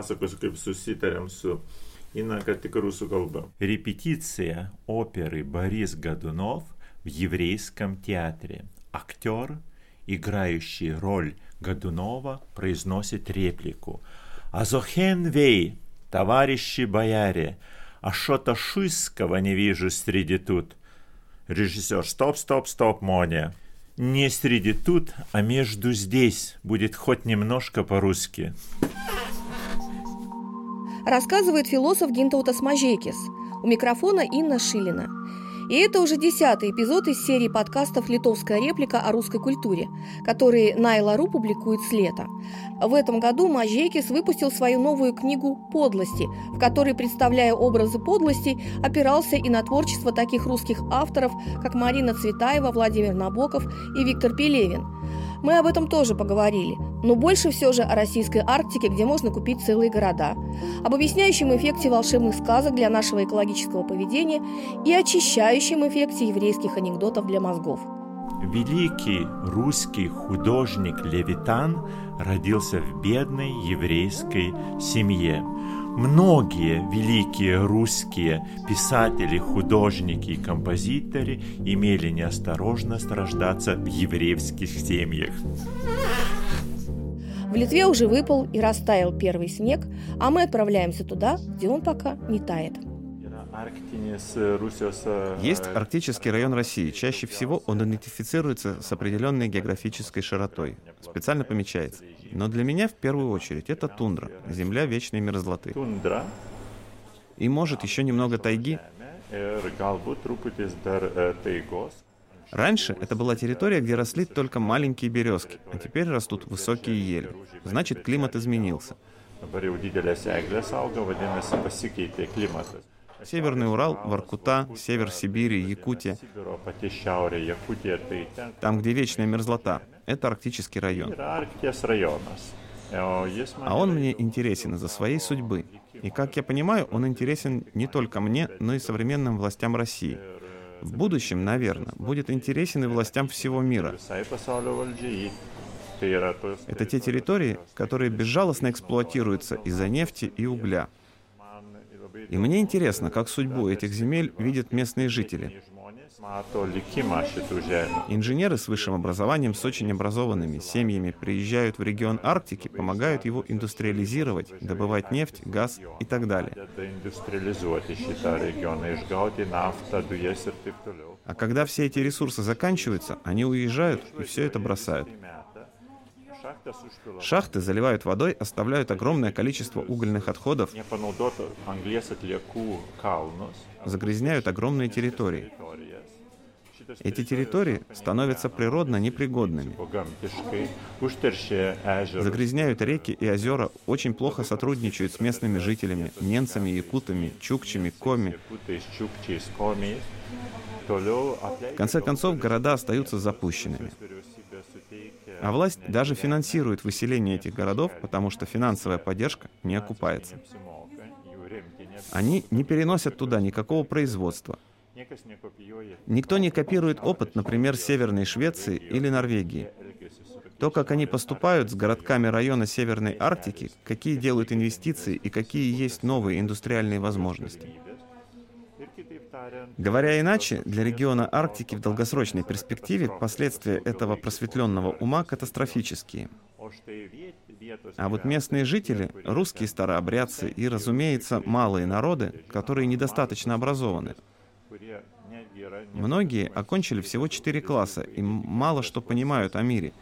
Pasakosiu, kaip susitarėm su Ina, kad tik rusų kalba. Репетиция оперы «Борис Годунов» в еврейском театре. Актер, играющий роль Годунова, произносит реплику «Азохен вей, товарищи бояре, а что-то шуйского не вижу среди тут». Режиссер «Стоп, стоп, стоп, Моня». Не среди тут, а между здесь будет хоть немножко по-русски. Рассказывает философ Гинтаутас Мажекис. У микрофона Инна Шилина. И это уже десятый эпизод из серии подкастов «Литовская реплика о русской культуре», которые Найла.ру публикует с лета. В этом году Мажейкис выпустил свою новую книгу «Подлости», в которой, представляя образы подлости, опирался и на творчество таких русских авторов, как Марина Цветаева, Владимир Набоков и Виктор Пелевин – мы об этом тоже поговорили, но больше все же о российской Арктике, где можно купить целые города, об объясняющем эффекте волшебных сказок для нашего экологического поведения и очищающем эффекте еврейских анекдотов для мозгов. Великий русский художник Левитан родился в бедной еврейской семье. Многие великие русские писатели, художники и композиторы имели неосторожность рождаться в еврейских семьях. В Литве уже выпал и растаял первый снег, а мы отправляемся туда, где он пока не тает. Есть арктический район России. Чаще всего он идентифицируется с определенной географической широтой. Специально помечается. Но для меня в первую очередь это тундра, земля вечной мерзлоты. И может еще немного тайги. Раньше это была территория, где росли только маленькие березки, а теперь растут высокие ели. Значит, климат изменился. Северный Урал, Воркута, север Сибири, Якутия. Там, где вечная мерзлота. Это арктический район. А он мне интересен из-за своей судьбы. И, как я понимаю, он интересен не только мне, но и современным властям России. В будущем, наверное, будет интересен и властям всего мира. Это те территории, которые безжалостно эксплуатируются из-за нефти и угля. И мне интересно, как судьбу этих земель видят местные жители. Инженеры с высшим образованием, с очень образованными семьями приезжают в регион Арктики, помогают его индустриализировать, добывать нефть, газ и так далее. А когда все эти ресурсы заканчиваются, они уезжают и все это бросают. Шахты заливают водой, оставляют огромное количество угольных отходов, загрязняют огромные территории. Эти территории становятся природно непригодными. Загрязняют реки и озера, очень плохо сотрудничают с местными жителями, ненцами, якутами, чукчами, коми. В конце концов, города остаются запущенными. А власть даже финансирует выселение этих городов, потому что финансовая поддержка не окупается. Они не переносят туда никакого производства. Никто не копирует опыт, например, Северной Швеции или Норвегии. То, как они поступают с городками района Северной Арктики, какие делают инвестиции и какие есть новые индустриальные возможности. Говоря иначе, для региона Арктики в долгосрочной перспективе последствия этого просветленного ума катастрофические. А вот местные жители, русские старообрядцы и, разумеется, малые народы, которые недостаточно образованы, Многие окончили всего четыре класса и мало что понимают о мире.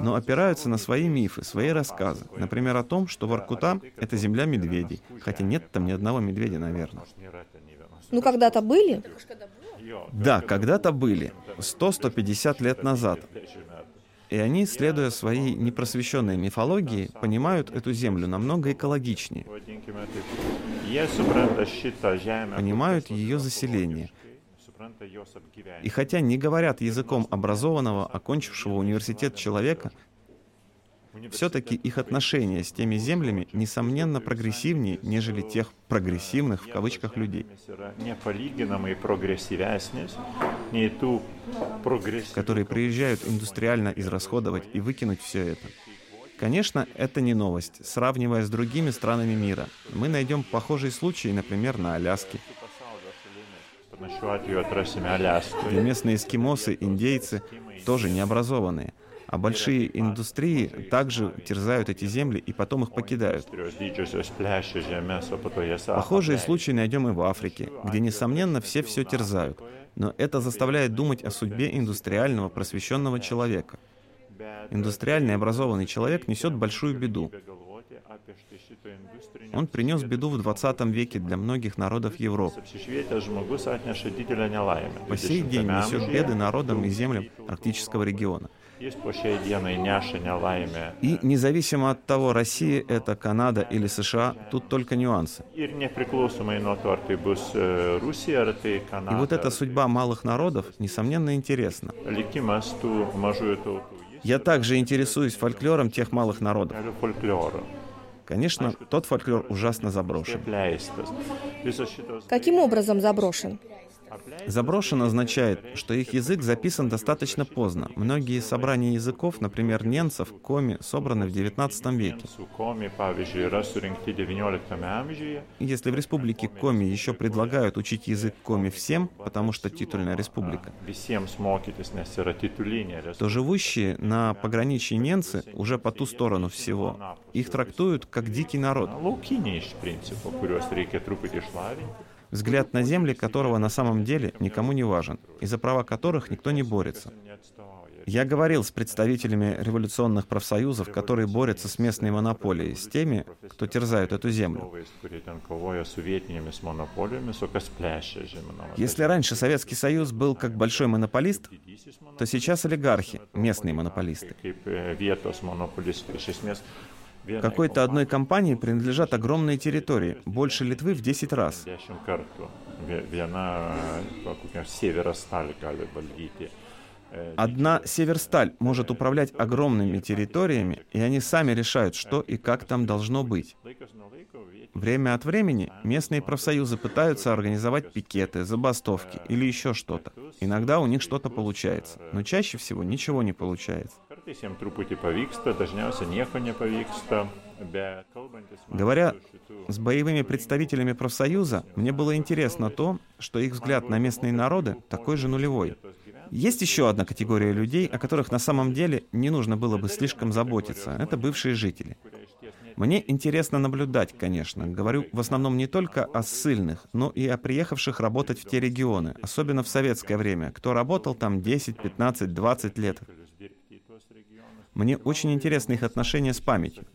Но опираются на свои мифы, свои рассказы. Например, о том, что Воркута — это земля медведей. Хотя нет там ни одного медведя, наверное. Ну, когда-то были? Да, когда-то были. 100-150 лет назад. И они, следуя своей непросвещенной мифологии, понимают эту землю намного экологичнее. Понимают ее заселение. И хотя не говорят языком образованного, окончившего университет человека, все-таки их отношения с теми землями, несомненно, прогрессивнее, нежели тех прогрессивных, в кавычках, людей, которые приезжают индустриально израсходовать и выкинуть все это. Конечно, это не новость. Сравнивая с другими странами мира, мы найдем похожие случаи, например, на Аляске, где местные эскимосы, индейцы тоже не образованные, а большие индустрии также терзают эти земли и потом их покидают. Похожие случаи найдем и в Африке, где, несомненно, все все терзают. Но это заставляет думать о судьбе индустриального просвещенного человека. Индустриальный образованный человек несет большую беду. Он принес беду в 20 веке для многих народов Европы. По сей день несет беды народам и землям арктического региона. И независимо от того, Россия это Канада или США, тут только нюансы. И вот эта судьба малых народов, несомненно, интересна. Я также интересуюсь фольклором тех малых народов. Конечно, тот фольклор ужасно заброшен. Каким образом заброшен? Заброшен означает, что их язык записан достаточно поздно. Многие собрания языков, например, ненцев, коми, собраны в XIX веке. Если в республике Коми еще предлагают учить язык Коми всем, потому что титульная республика, то живущие на пограничье ненцы уже по ту сторону всего. Их трактуют как дикий народ взгляд на земли которого на самом деле никому не важен, и за права которых никто не борется. Я говорил с представителями революционных профсоюзов, которые борются с местной монополией, с теми, кто терзает эту землю. Если раньше Советский Союз был как большой монополист, то сейчас олигархи, местные монополисты. Какой-то одной компании принадлежат огромные территории, больше Литвы в 10 раз. Одна Северсталь может управлять огромными территориями, и они сами решают, что и как там должно быть. Время от времени местные профсоюзы пытаются организовать пикеты, забастовки или еще что-то. Иногда у них что-то получается, но чаще всего ничего не получается. Говоря с боевыми представителями профсоюза, мне было интересно то, что их взгляд на местные народы такой же нулевой. Есть еще одна категория людей, о которых на самом деле не нужно было бы слишком заботиться. Это бывшие жители. Мне интересно наблюдать, конечно. Говорю в основном не только о ссыльных, но и о приехавших работать в те регионы, особенно в советское время, кто работал там 10, 15, 20 лет. Мне очень интересны их отношения с памятью.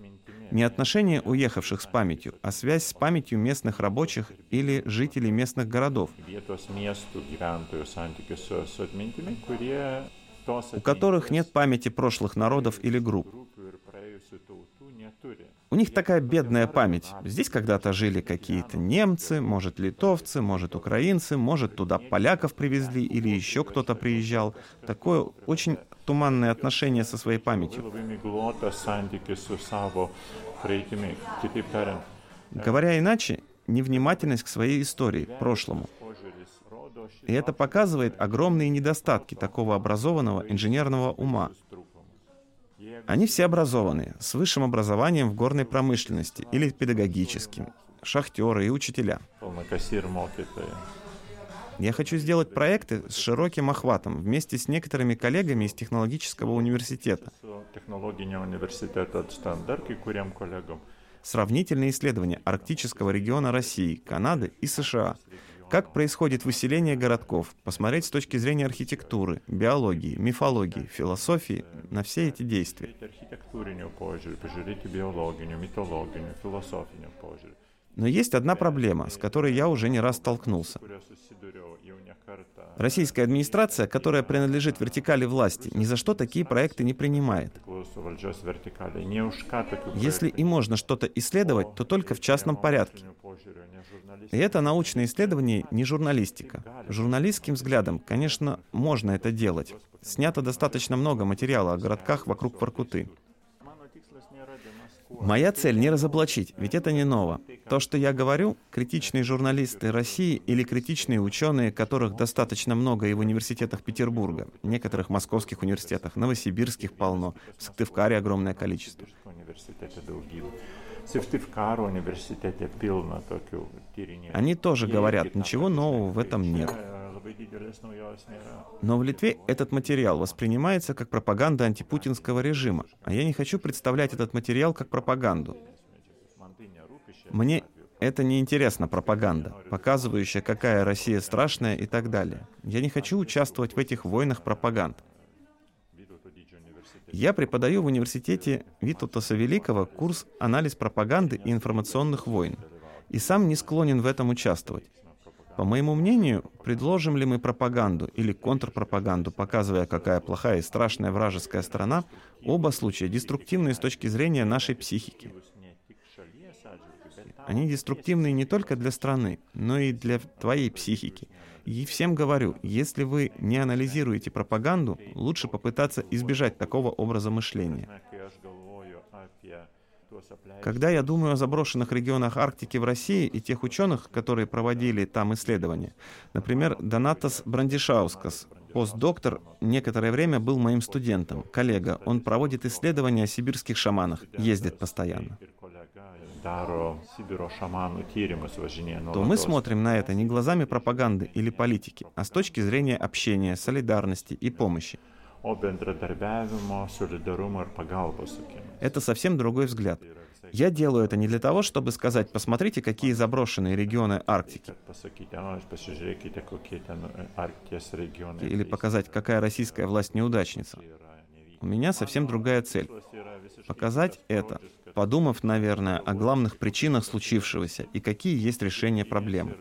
Не отношения уехавших с памятью, а связь с памятью местных рабочих или жителей местных городов, у которых нет памяти прошлых народов или групп. У них такая бедная память. Здесь когда-то жили какие-то немцы, может, литовцы, может, украинцы, может, туда поляков привезли или еще кто-то приезжал. Такое очень туманное отношение со своей памятью. Говоря иначе, невнимательность к своей истории, прошлому. И это показывает огромные недостатки такого образованного инженерного ума. Они все образованные, с высшим образованием в горной промышленности или педагогическим, шахтеры и учителя. Я хочу сделать проекты с широким охватом вместе с некоторыми коллегами из технологического университета. Сравнительные исследования арктического региона России, Канады и США – как происходит выселение городков, посмотреть с точки зрения архитектуры, биологии, мифологии, философии на все эти действия. Но есть одна проблема, с которой я уже не раз столкнулся. Российская администрация, которая принадлежит вертикали власти, ни за что такие проекты не принимает. Если и можно что-то исследовать, то только в частном порядке. И это научное исследование не журналистика. Журналистским взглядом, конечно, можно это делать. Снято достаточно много материала о городках вокруг Воркуты. Моя цель не разоблачить, ведь это не ново. То, что я говорю, критичные журналисты России или критичные ученые, которых достаточно много и в университетах Петербурга, некоторых московских университетах, новосибирских полно, в Сыктывкаре огромное количество. Они тоже говорят, ничего нового в этом нет. Но в Литве этот материал воспринимается как пропаганда антипутинского режима, а я не хочу представлять этот материал как пропаганду. Мне это не интересна пропаганда, показывающая, какая Россия страшная и так далее. Я не хочу участвовать в этих войнах пропаганд. Я преподаю в университете Витутаса Великого курс «Анализ пропаганды и информационных войн» и сам не склонен в этом участвовать. По моему мнению, предложим ли мы пропаганду или контрпропаганду, показывая, какая плохая и страшная вражеская страна, оба случая деструктивны с точки зрения нашей психики. Они деструктивны не только для страны, но и для твоей психики. И всем говорю, если вы не анализируете пропаганду, лучше попытаться избежать такого образа мышления. Когда я думаю о заброшенных регионах Арктики в России и тех ученых, которые проводили там исследования, например, Донатас Брандишаускас, постдоктор, некоторое время был моим студентом, коллега. Он проводит исследования о сибирских шаманах, ездит постоянно. То мы смотрим на это не глазами пропаганды или политики, а с точки зрения общения, солидарности и помощи. Это совсем другой взгляд. Я делаю это не для того, чтобы сказать, посмотрите, какие заброшенные регионы Арктики. Или показать, какая российская власть неудачница. У меня совсем другая цель. Показать это, подумав, наверное, о главных причинах случившегося и какие есть решения проблемы.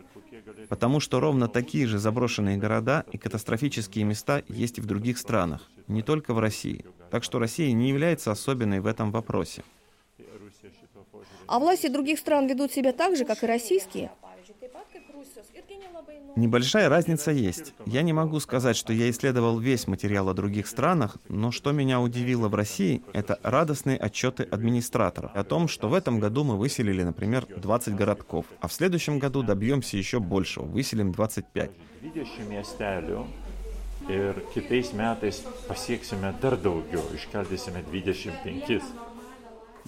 Потому что ровно такие же заброшенные города и катастрофические места есть и в других странах, не только в России. Так что Россия не является особенной в этом вопросе. А власти других стран ведут себя так же, как и российские? Небольшая разница есть. Я не могу сказать, что я исследовал весь материал о других странах, но что меня удивило в России, это радостные отчеты администраторов о том, что в этом году мы выселили, например, 20 городков, а в следующем году добьемся еще большего, выселим 25. Ir kitais metais pasieksime dar daugiau, iškeldysime 25.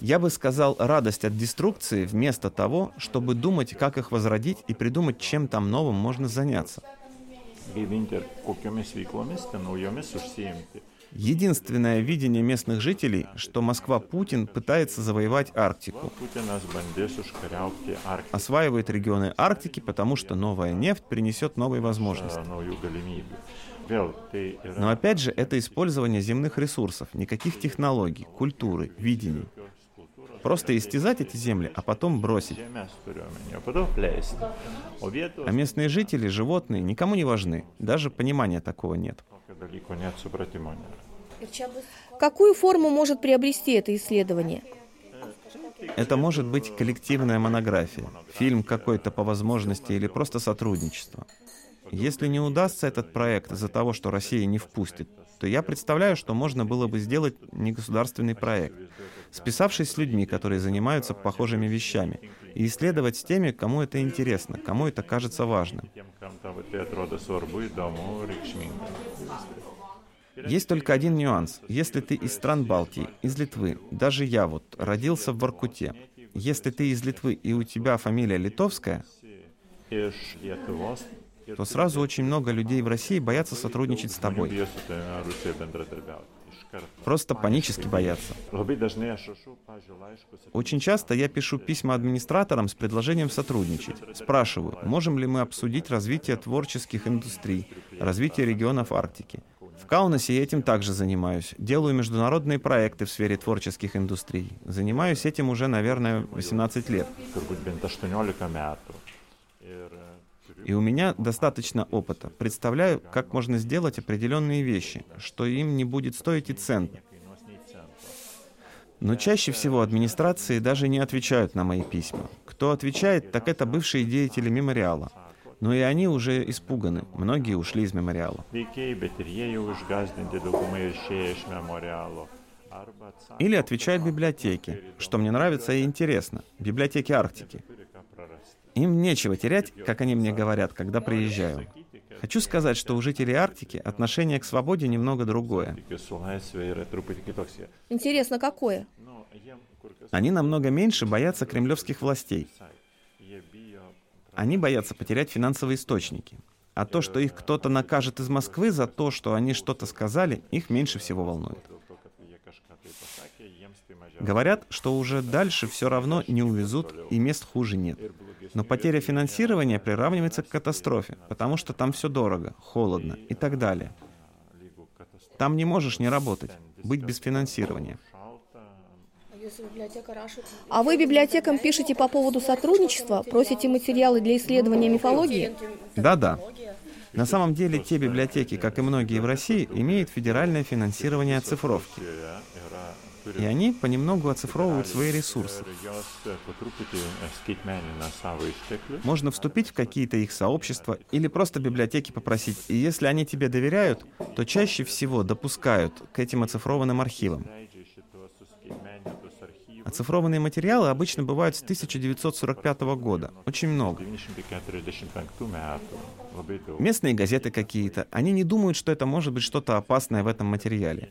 Я бы сказал радость от деструкции вместо того, чтобы думать, как их возродить и придумать, чем там новым можно заняться. Единственное видение местных жителей, что Москва-Путин пытается завоевать Арктику. Осваивает регионы Арктики, потому что новая нефть принесет новые возможности. Но опять же, это использование земных ресурсов, никаких технологий, культуры, видений. Просто истязать эти земли, а потом бросить. А местные жители, животные никому не важны. Даже понимания такого нет. Какую форму может приобрести это исследование? Это может быть коллективная монография, фильм какой-то по возможности или просто сотрудничество. Если не удастся этот проект из-за того, что Россия не впустит, то я представляю, что можно было бы сделать негосударственный проект, списавшись с людьми, которые занимаются похожими вещами, и исследовать с теми, кому это интересно, кому это кажется важным. Есть только один нюанс. Если ты из стран Балтии, из Литвы, даже я вот родился в Воркуте, если ты из Литвы и у тебя фамилия литовская, то сразу очень много людей в России боятся сотрудничать с тобой. Просто панически боятся. Очень часто я пишу письма администраторам с предложением сотрудничать. Спрашиваю, можем ли мы обсудить развитие творческих индустрий, развитие регионов Арктики. В Каунасе я этим также занимаюсь. Делаю международные проекты в сфере творческих индустрий. Занимаюсь этим уже, наверное, 18 лет. И у меня достаточно опыта. Представляю, как можно сделать определенные вещи, что им не будет стоить и цент. Но чаще всего администрации даже не отвечают на мои письма. Кто отвечает, так это бывшие деятели мемориала. Но и они уже испуганы. Многие ушли из мемориала. Или отвечают библиотеки, что мне нравится и интересно, библиотеки Арктики. Им нечего терять, как они мне говорят, когда приезжаю. Хочу сказать, что у жителей Арктики отношение к свободе немного другое. Интересно, какое? Они намного меньше боятся кремлевских властей. Они боятся потерять финансовые источники. А то, что их кто-то накажет из Москвы за то, что они что-то сказали, их меньше всего волнует. Говорят, что уже дальше все равно не увезут и мест хуже нет. Но потеря финансирования приравнивается к катастрофе, потому что там все дорого, холодно и так далее. Там не можешь не работать, быть без финансирования. А вы библиотекам пишете по поводу сотрудничества, просите материалы для исследования мифологии? Да-да. На самом деле те библиотеки, как и многие в России, имеют федеральное финансирование оцифровки. И они понемногу оцифровывают свои ресурсы. Можно вступить в какие-то их сообщества или просто библиотеки попросить. И если они тебе доверяют, то чаще всего допускают к этим оцифрованным архивам. Оцифрованные материалы обычно бывают с 1945 года. Очень много. Местные газеты какие-то. Они не думают, что это может быть что-то опасное в этом материале.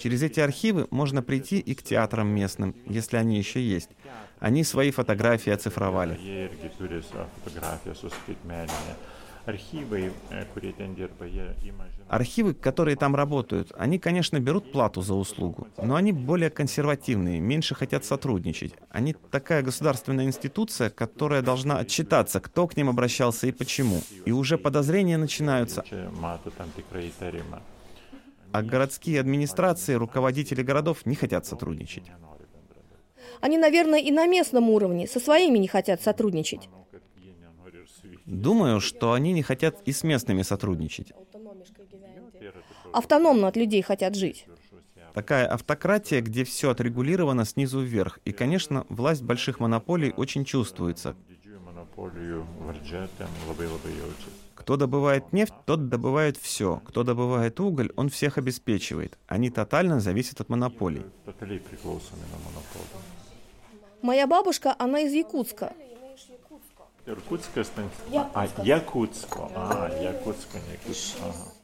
Через эти архивы можно прийти и к театрам местным, если они еще есть. Они свои фотографии оцифровали. Архивы, Архивы, которые там работают, они, конечно, берут плату за услугу, но они более консервативные, меньше хотят сотрудничать. Они такая государственная институция, которая должна отчитаться, кто к ним обращался и почему. И уже подозрения начинаются. А городские администрации, руководители городов не хотят сотрудничать. Они, наверное, и на местном уровне со своими не хотят сотрудничать. Думаю, что они не хотят и с местными сотрудничать. Автономно от людей хотят жить. Такая автократия, где все отрегулировано снизу вверх. И, конечно, власть больших монополий очень чувствуется. Кто добывает нефть, тот добывает все. Кто добывает уголь, он всех обеспечивает. Они тотально зависят от монополий. Моя бабушка, она из Якутска. Иркутская станция? А, Якутско. А, Якутско, не Якутско. Ага.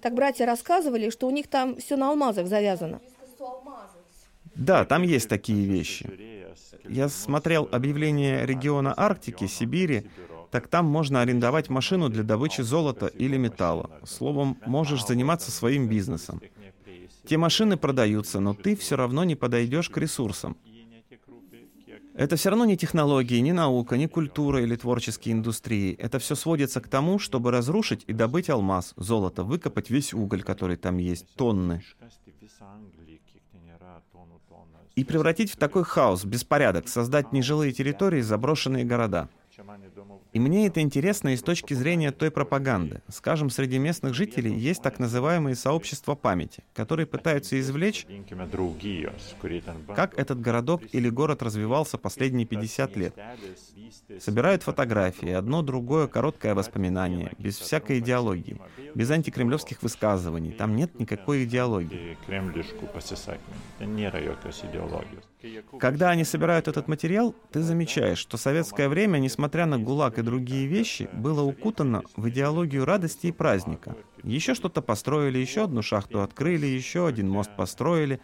Так братья рассказывали, что у них там все на алмазах завязано. Да, там есть такие вещи. Я смотрел объявление региона Арктики, Сибири, так там можно арендовать машину для добычи золота или металла. Словом, можешь заниматься своим бизнесом. Те машины продаются, но ты все равно не подойдешь к ресурсам. Это все равно не технологии, не наука, не культура или творческие индустрии. Это все сводится к тому, чтобы разрушить и добыть алмаз, золото, выкопать весь уголь, который там есть, тонны. И превратить в такой хаос, беспорядок, создать нежилые территории, заброшенные города. И мне это интересно и с точки зрения той пропаганды. Скажем, среди местных жителей есть так называемые сообщества памяти, которые пытаются извлечь, как этот городок или город развивался последние 50 лет. Собирают фотографии, одно другое короткое воспоминание, без всякой идеологии, без антикремлевских высказываний. Там нет никакой идеологии. Когда они собирают этот материал, ты замечаешь, что советское время, несмотря на ГУЛАГ и другие вещи, было укутано в идеологию радости и праздника. Еще что-то построили, еще одну шахту открыли, еще один мост построили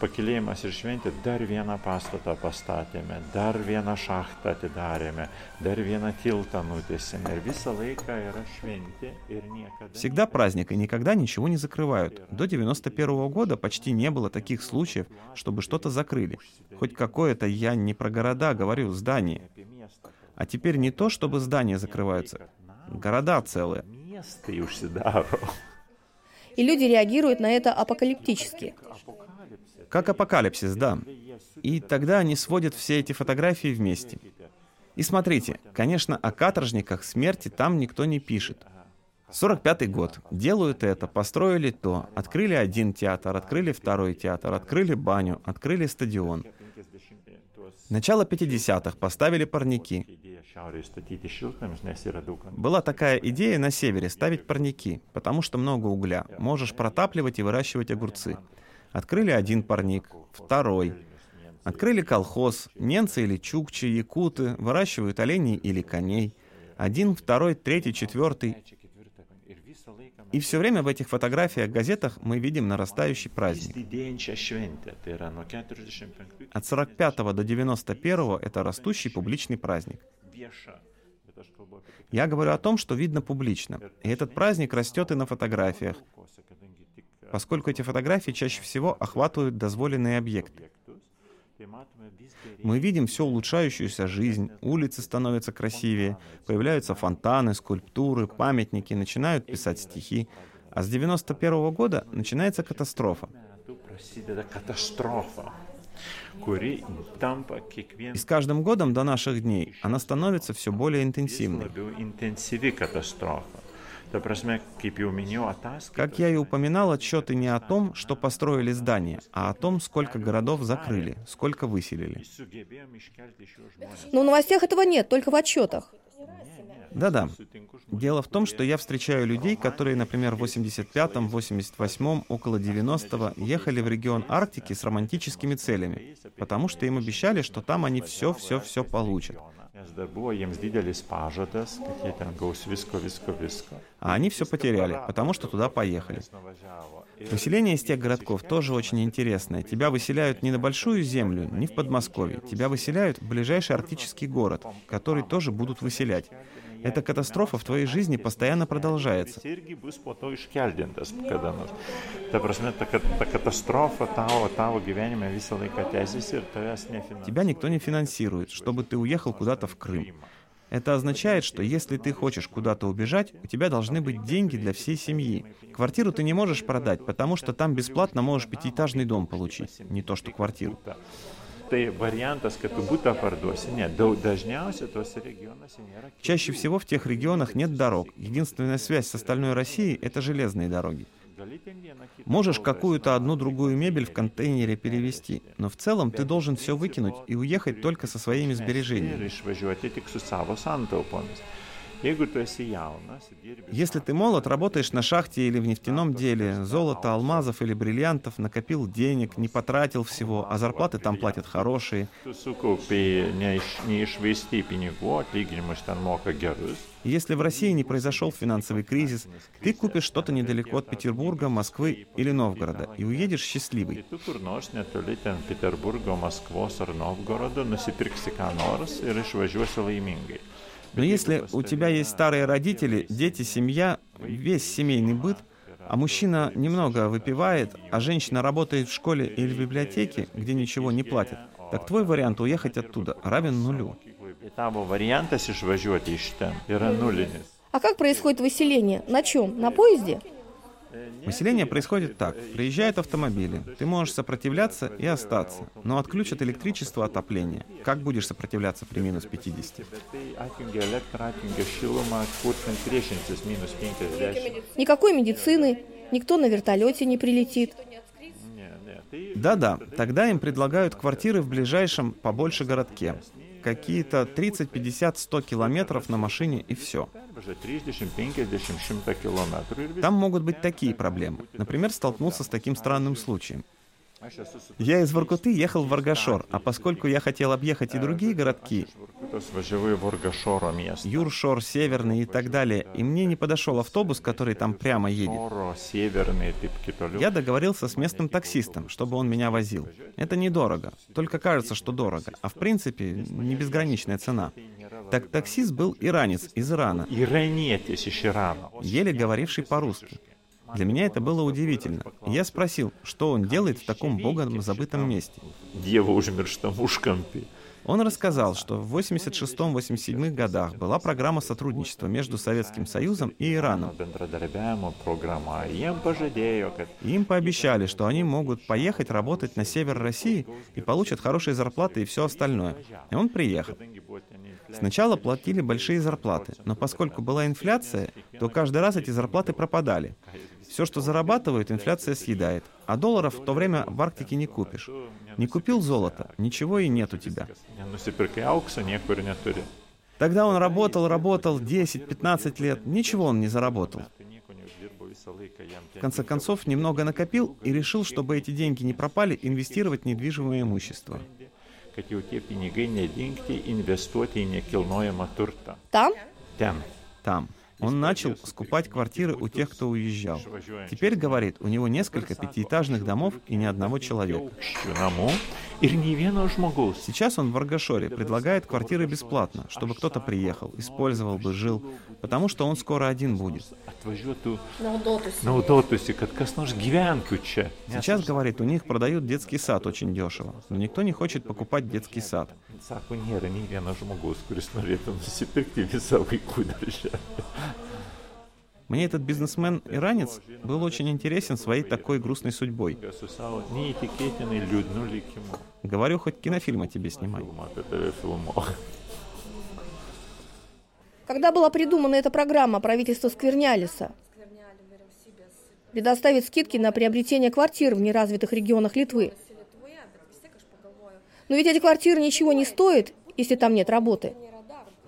pakilėjimas ir šventė dar vieną pastatą pastatėme, dar vieną šachtą atidarėme, dar vieną tiltą nutėsėme. Ir visą laiką yra šventė ir niekada... Всегда праздник и никогда ничего не закрывают. До 91 -го года почти не было таких случаев, чтобы что-то закрыли. Хоть какое-то, я не про города говорю, здание. А теперь не то, чтобы здания закрываются, города целые. И люди реагируют на это апокалиптически. Как апокалипсис, да. И тогда они сводят все эти фотографии вместе. И смотрите, конечно, о каторжниках смерти там никто не пишет. 45-й год. Делают это, построили то, открыли один театр, открыли второй театр, открыли баню, открыли стадион. Начало 50-х поставили парники. Была такая идея на севере ставить парники, потому что много угля. Можешь протапливать и выращивать огурцы. Открыли один парник, второй. Открыли колхоз. Ненцы или чукчи, якуты выращивают оленей или коней. Один, второй, третий, четвертый. И все время в этих фотографиях, газетах мы видим нарастающий праздник. От 45 до 91 это растущий публичный праздник. Я говорю о том, что видно публично. И этот праздник растет и на фотографиях, поскольку эти фотографии чаще всего охватывают дозволенные объекты. Мы видим все улучшающуюся жизнь, улицы становятся красивее, появляются фонтаны, скульптуры, памятники, начинают писать стихи. А с 91 -го года начинается катастрофа. И с каждым годом до наших дней она становится все более интенсивной. Как я и упоминал, отчеты не о том, что построили здания, а о том, сколько городов закрыли, сколько выселили. Но в новостях этого нет, только в отчетах. Да-да. Дело в том, что я встречаю людей, которые, например, в 85-м, 88-м, около 90-го ехали в регион Арктики с романтическими целями, потому что им обещали, что там они все-все-все получат. А они все потеряли, потому что туда поехали. Выселение из тех городков тоже очень интересное. Тебя выселяют не на большую землю, не в Подмосковье. Тебя выселяют в ближайший арктический город, который тоже будут выселять. Эта катастрофа в твоей жизни постоянно продолжается. Тебя никто не финансирует, чтобы ты уехал куда-то в Крым. Это означает, что если ты хочешь куда-то убежать, у тебя должны быть деньги для всей семьи. Квартиру ты не можешь продать, потому что там бесплатно можешь пятиэтажный дом получить, не то что квартиру tai variantas, kad tu būtą parduosi. Не, dažniausiai tuose регионуose нėra. Чаще всего в тех регионах нет дорог. Единственная связь с остальной Россией — это железные дороги. Можешь какую-то одну-другую мебель в контейнере перевести, но в целом ты должен все выкинуть и уехать только со своими сбережениями. Если ты молод, работаешь на шахте или в нефтяном деле, золото, алмазов или бриллиантов, накопил денег, не потратил всего, а зарплаты там платят хорошие. Если в России не произошел финансовый кризис, ты купишь что-то недалеко от Петербурга, Москвы или Новгорода и уедешь счастливый. Петербурга. Но если у тебя есть старые родители, дети, семья, весь семейный быт, а мужчина немного выпивает, а женщина работает в школе или в библиотеке, где ничего не платят, так твой вариант уехать оттуда равен нулю. А как происходит выселение? На чем? На поезде? Выселение происходит так. Приезжают автомобили. Ты можешь сопротивляться и остаться, но отключат электричество отопление. Как будешь сопротивляться при минус 50? Никакой медицины, никто на вертолете не прилетит. Да-да, тогда им предлагают квартиры в ближайшем побольше городке какие-то 30, 50, 100 километров на машине и все. Там могут быть такие проблемы. Например, столкнулся с таким странным случаем. Я из Воркуты ехал в Варгашор, а поскольку я хотел объехать и другие городки, Юршор, Северный и так далее, и мне не подошел автобус, который там прямо едет, я договорился с местным таксистом, чтобы он меня возил. Это недорого, только кажется, что дорого, а в принципе не безграничная цена. Так таксист был иранец из Ирана, еле говоривший по-русски. Для меня это было удивительно. Я спросил, что он делает в таком богом забытом месте. Дева užmiršta užkampį. Он рассказал, что в 86-87 годах была программа сотрудничества между Советским Союзом и Ираном. И им пообещали, что они могут поехать работать на север России и получат хорошие зарплаты и все остальное. И он приехал. Сначала платили большие зарплаты, но поскольку была инфляция, то каждый раз эти зарплаты пропадали. Все, что зарабатывают, инфляция съедает. А долларов в то время в Арктике не купишь. Не купил золото, ничего и нет у тебя. Тогда он работал, работал 10-15 лет, ничего он не заработал. В конце концов, немного накопил и решил, чтобы эти деньги не пропали, инвестировать в недвижимое имущество. Там? Там. Там. Он начал скупать квартиры у тех, кто уезжал. Теперь, говорит, у него несколько пятиэтажных домов и ни одного человека. Сейчас он в Аргашоре предлагает квартиры бесплатно, чтобы кто-то приехал, использовал бы, жил, потому что он скоро один будет. Сейчас, говорит, у них продают детский сад очень дешево, но никто не хочет покупать детский сад. Мне этот бизнесмен-иранец был очень интересен своей такой грустной судьбой. Говорю, хоть кинофильм о тебе снимай. Когда была придумана эта программа правительства Сквернялиса? Предоставить скидки на приобретение квартир в неразвитых регионах Литвы. Но ведь эти квартиры ничего не стоят, если там нет работы.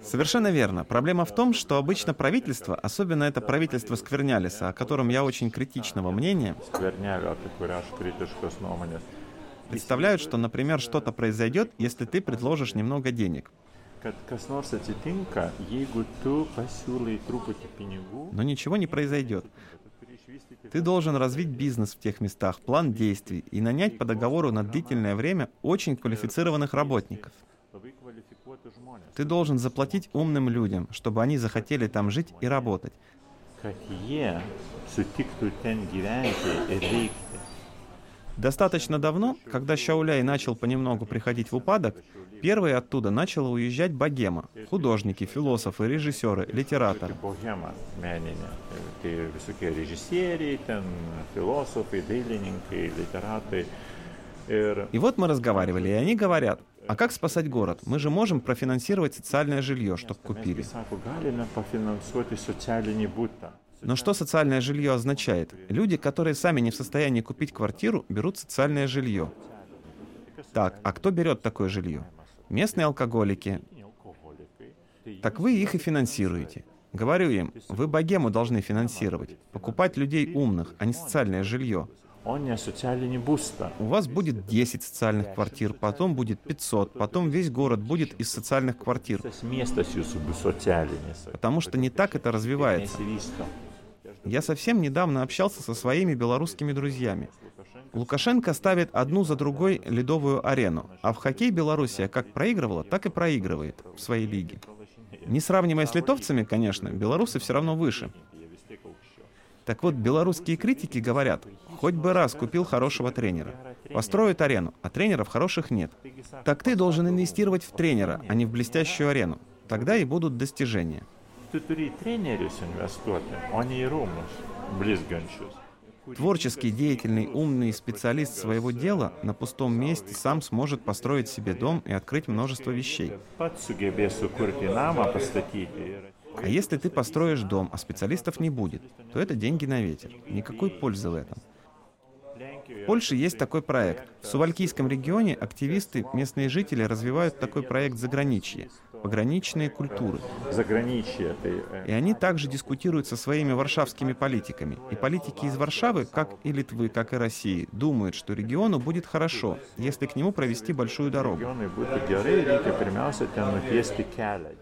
Совершенно верно. Проблема в том, что обычно правительство, особенно это правительство Сквернялиса, о котором я очень критичного мнения, представляют, что, например, что-то произойдет, если ты предложишь немного денег. Но ничего не произойдет. Ты должен развить бизнес в тех местах, план действий и нанять по договору на длительное время очень квалифицированных работников. Ты должен заплатить умным людям, чтобы они захотели там жить и работать. Достаточно давно, когда Шауляй начал понемногу приходить в упадок, первые оттуда начала уезжать богема, художники, философы, режиссеры, литераторы. И вот мы разговаривали, и они говорят, а как спасать город? Мы же можем профинансировать социальное жилье, чтобы купили. Но что социальное жилье означает? Люди, которые сами не в состоянии купить квартиру, берут социальное жилье. Так, а кто берет такое жилье? Местные алкоголики. Так вы их и финансируете. Говорю им, вы богему должны финансировать, покупать людей умных, а не социальное жилье. У вас будет 10 социальных квартир, потом будет 500, потом весь город будет из социальных квартир. Потому что не так это развивается. Я совсем недавно общался со своими белорусскими друзьями. Лукашенко ставит одну за другой ледовую арену, а в хоккей Белоруссия как проигрывала, так и проигрывает в своей лиге. Не сравнивая с литовцами, конечно, белорусы все равно выше. Так вот, белорусские критики говорят, хоть бы раз купил хорошего тренера. Построят арену, а тренеров хороших нет. Так ты должен инвестировать в тренера, а не в блестящую арену. Тогда и будут достижения. Творческий, деятельный, умный специалист своего дела на пустом месте сам сможет построить себе дом и открыть множество вещей. А если ты построишь дом, а специалистов не будет, то это деньги на ветер. Никакой пользы в этом. В Польше есть такой проект. В Сувалькийском регионе активисты, местные жители развивают такой проект «Заграничье» — пограничные культуры. Заграничье. Э, и они также дискутируют со своими варшавскими политиками. И политики из Варшавы, как и Литвы, как и России, думают, что региону будет хорошо, если к нему провести большую дорогу.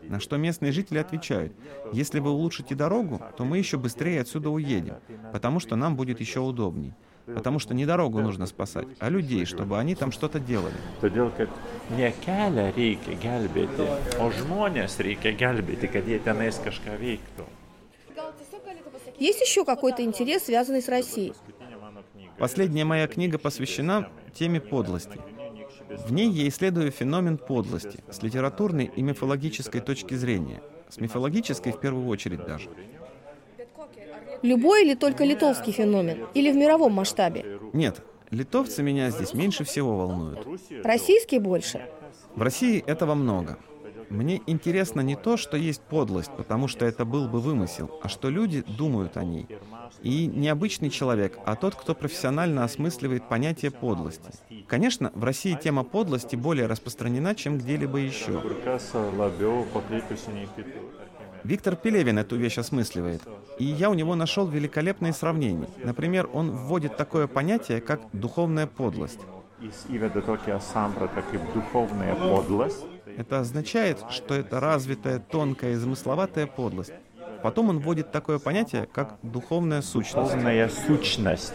На что местные жители отвечают, если вы улучшите дорогу, то мы еще быстрее отсюда уедем, потому что нам будет еще удобней. Потому что не дорогу нужно спасать, а людей, чтобы они там что-то делали. Ne kelią reikia gelbėti, o žmonės reikia gelbėti, kad jie tenais kažką veiktų. Есть еще какой-то интерес, связанный с Россией? Последняя моя книга посвящена теме подлости. В ней я исследую феномен подлости с литературной и мифологической точки зрения. С мифологической в первую очередь даже. Любой или только литовский феномен? Или в мировом масштабе? Нет, литовцы меня здесь меньше всего волнуют. Российский больше? В России этого много. Мне интересно не то, что есть подлость, потому что это был бы вымысел, а что люди думают о ней. И не обычный человек, а тот, кто профессионально осмысливает понятие подлости. Конечно, в России тема подлости более распространена, чем где-либо еще. Виктор Пелевин эту вещь осмысливает. И я у него нашел великолепные сравнения. Например, он вводит такое понятие, как духовная подлость. Это означает, что это развитая, тонкая и замысловатая подлость. Потом он вводит такое понятие, как духовная сущность. Духовная сущность.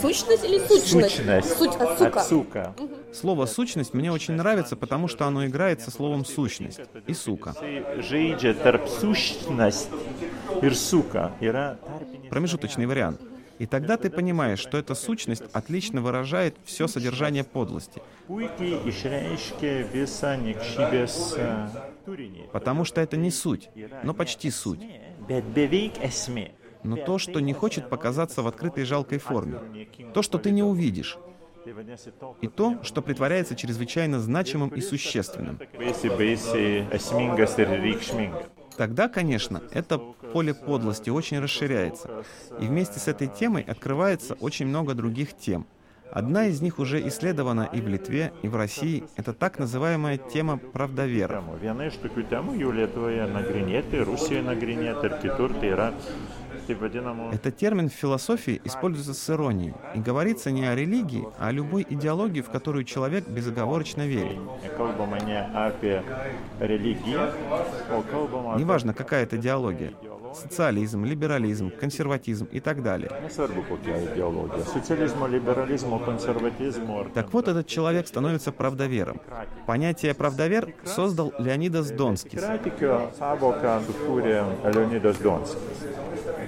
Сущность или сущность? Сущность. Суть от сука. От сука. Слово «сущность» мне очень нравится, потому что оно играет со словом «сущность» и «сука». Промежуточный вариант. И тогда ты понимаешь, что эта сущность отлично выражает все содержание подлости, turinį. потому что это не суть, но почти суть. Но то, что не хочет показаться в открытой жалкой форме. То, что ты не увидишь. И то, что притворяется чрезвычайно значимым и существенным. Тогда, конечно, это поле подлости очень расширяется. И вместе с этой темой открывается очень много других тем. Одна из них уже исследована и в Литве, и в России. Это так называемая тема vadinamų Этот термин в философии используется с иронией. И говорится не о религии, а о любой идеологии, в которую человек безоговорочно верит. Неважно, какая это идеология. Социализм, либерализм, консерватизм и так далее. liberalizmo, konservatizmo ar Так вот, этот человек становится правдовером. Понятие «правдовер» создал Леонидас Donskis.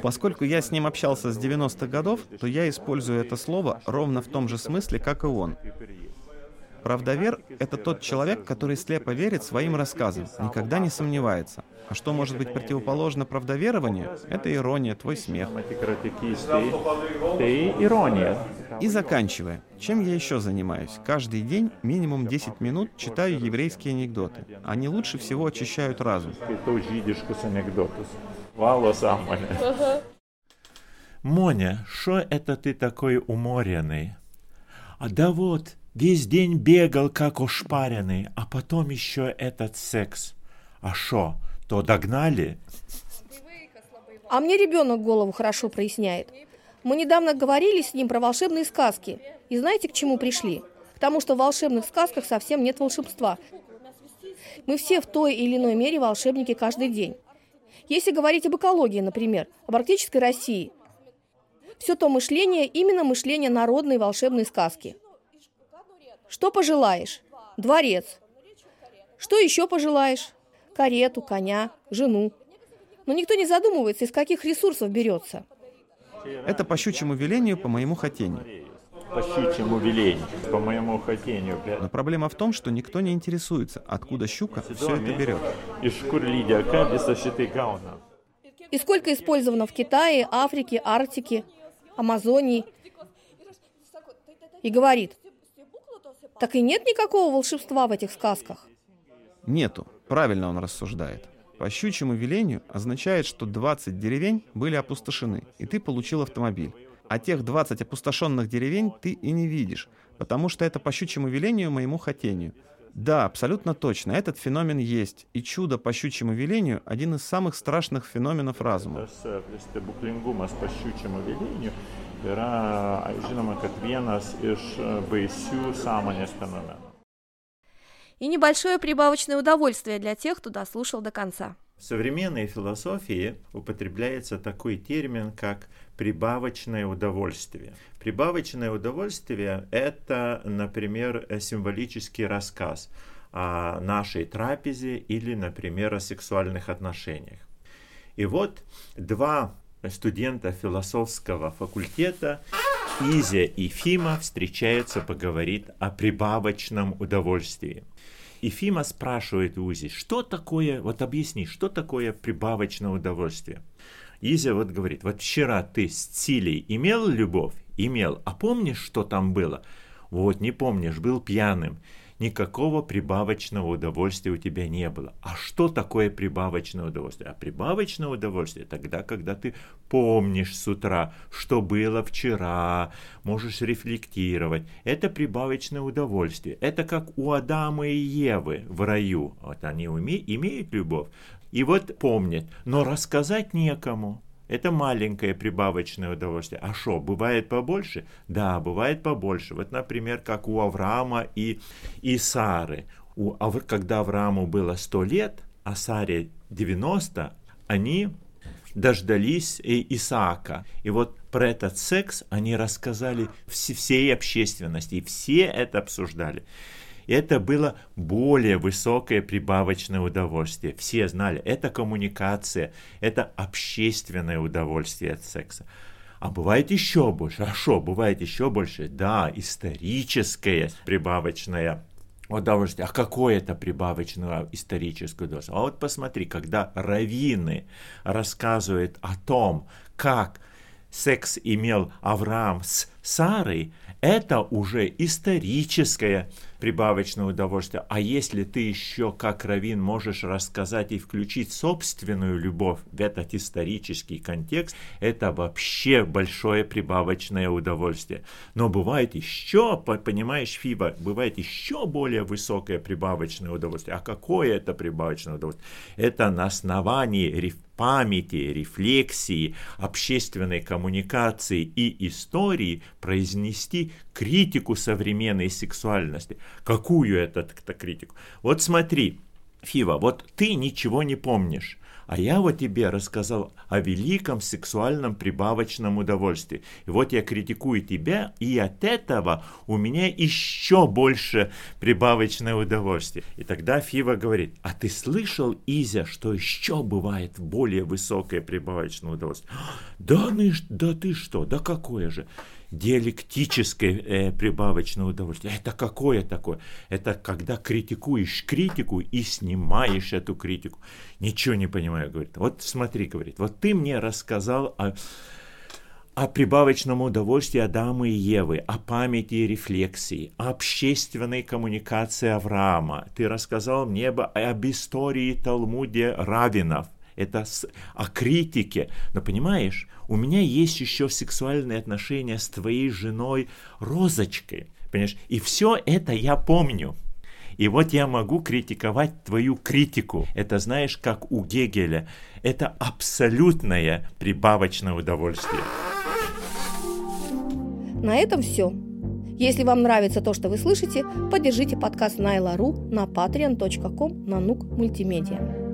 Поскольку я с ним общался с 90-х годов, то я использую это слово ровно в том же смысле, как и он. Правдовер — это тот человек, который слепо верит своим рассказам, никогда не сомневается. А что может быть противоположно правдоверованию? Это ирония, твой смех. И заканчивая, чем я еще занимаюсь? Каждый день минимум 10 минут читаю еврейские анекдоты. Они лучше всего очищают разум. Žydiškus anegdotus. Valo sąmonę. Моня, что это ты такой уморенный? А да вот, весь день бегал как ошпаренный, а потом еще этот секс. А шо, то догнали? А мне ребенок голову хорошо проясняет. Мы недавно говорили с ним про волшебные сказки. И знаете, к чему пришли? К тому, что в волшебных сказках совсем нет волшебства. Мы все в той или иной мере волшебники каждый день. Если говорить об экологии, например, об арктической России, все то мышление именно мышление народной волшебной сказки. Что пожелаешь? Дворец. Что еще пожелаешь? Карету, коня, жену. Но никто не задумывается, из каких ресурсов берется. Это по щучьему велению, по моему хотению. По щучьему велению, по моему хотению. Но проблема в том, что никто не интересуется, откуда щука все это берет. Kur lydeka visą šitai gauna. И сколько использовано в Китае, Африке, Арктике, Амазонии. И говорит, так и нет никакого волшебства в этих сказках. Нету. Правильно он рассуждает. По щучьему велению означает, что 20 деревень были опустошены, и ты получил автомобиль. А тех 20 опустошенных деревень ты и не видишь, потому что это по щучьему велению моему хотению. Да, абсолютно точно, этот феномен есть, и чудо по щучьему велению – один из самых страшных феноменов разума. Po šiučiamo veleniu yra, žinoma, kad vienas iš e, baisių sąmonės fenomenų. И небольшое прибавочное удовольствие для тех, кто дослушал до конца. В современной философии употребляется такой термин, как прибавочное удовольствие. Прибавочное удовольствие – это, например, символический рассказ о нашей трапезе или, например, о сексуальных отношениях. И вот два студента философского факультета, Изя и Фима, встречаются поговорить о прибавочном удовольствии. И Фима спрашивает у Изи, что такое, вот объясни, что такое прибавочное удовольствие? Изя вот говорит, вот вчера ты с Цилей имел любовь? Имел. А помнишь, что там было? Вот не помнишь, был пьяным. Никакого прибавочного удовольствия у тебя не было. А что такое прибавочное удовольствие? А прибавочное удовольствие тогда, когда ты помнишь с утра, что было вчера, можешь рефлектировать. Это прибавочное удовольствие. Это как у Адама и Евы в раю. Вот они уме- имеют любовь, и вот помнят, но рассказать некому. Это маленькое прибавочное удовольствие. А что, бывает побольше? Да, бывает побольше. Вот, например, как у Авраама и, и Сары. У, когда Аврааму было 100 лет, а Саре 90, они дождались Исаака. И вот про этот секс они рассказали всей общественности, и все это обсуждали это было более высокое прибавочное удовольствие. Все знали, это коммуникация, это общественное удовольствие от секса. А бывает еще больше. Что, бывает еще больше? Да, историческое прибавочное удовольствие. А какое это прибавочное историческое удовольствие? А вот посмотри, когда раввины рассказывают о том, как секс имел Авраам с Сарой, это уже историческое прибавочное удовольствие. А если ты еще, как Равин, можешь рассказать и включить собственную любовь в этот исторический контекст, это вообще большое прибавочное удовольствие. Но бывает еще, понимаешь, Фиба, бывает еще более высокое прибавочное удовольствие. А какое это прибавочное удовольствие? Это на основании памяти, рефлексии, общественной коммуникации и истории произнести критику современной сексуальности. Какую это, критику? Вот смотри, Фива, вот ты ничего не помнишь. А я вот тебе рассказал о великом сексуальном прибавочном удовольствии. И вот я критикую тебя, и от этого у меня еще больше прибавочное удовольствие. И тогда Фива говорит, а ты слышал, Изя, что еще бывает более высокое прибавочное удовольствие? Да, ну, да ты что, да какое же? Диалектическое э, прибавочное удовольствие. Это какое такое? Это когда критикуешь критику и снимаешь эту критику. Ничего не понимаю, говорит. Вот смотри, говорит, вот ты мне рассказал о, о прибавочном удовольствии Адама и Евы, о памяти и рефлексии, о общественной коммуникации Авраама. Ты рассказал мне об истории Талмуде Равинов это с, о критике. Но понимаешь, у меня есть еще сексуальные отношения с твоей женой Розочкой. Понимаешь? И все это я помню. И вот я могу критиковать твою критику. Это знаешь, как у Гегеля. Это абсолютное прибавочное удовольствие. На этом все. Если вам нравится то, что вы слышите, поддержите подкаст Найла.ру на patreon.com на нук мультимедиа.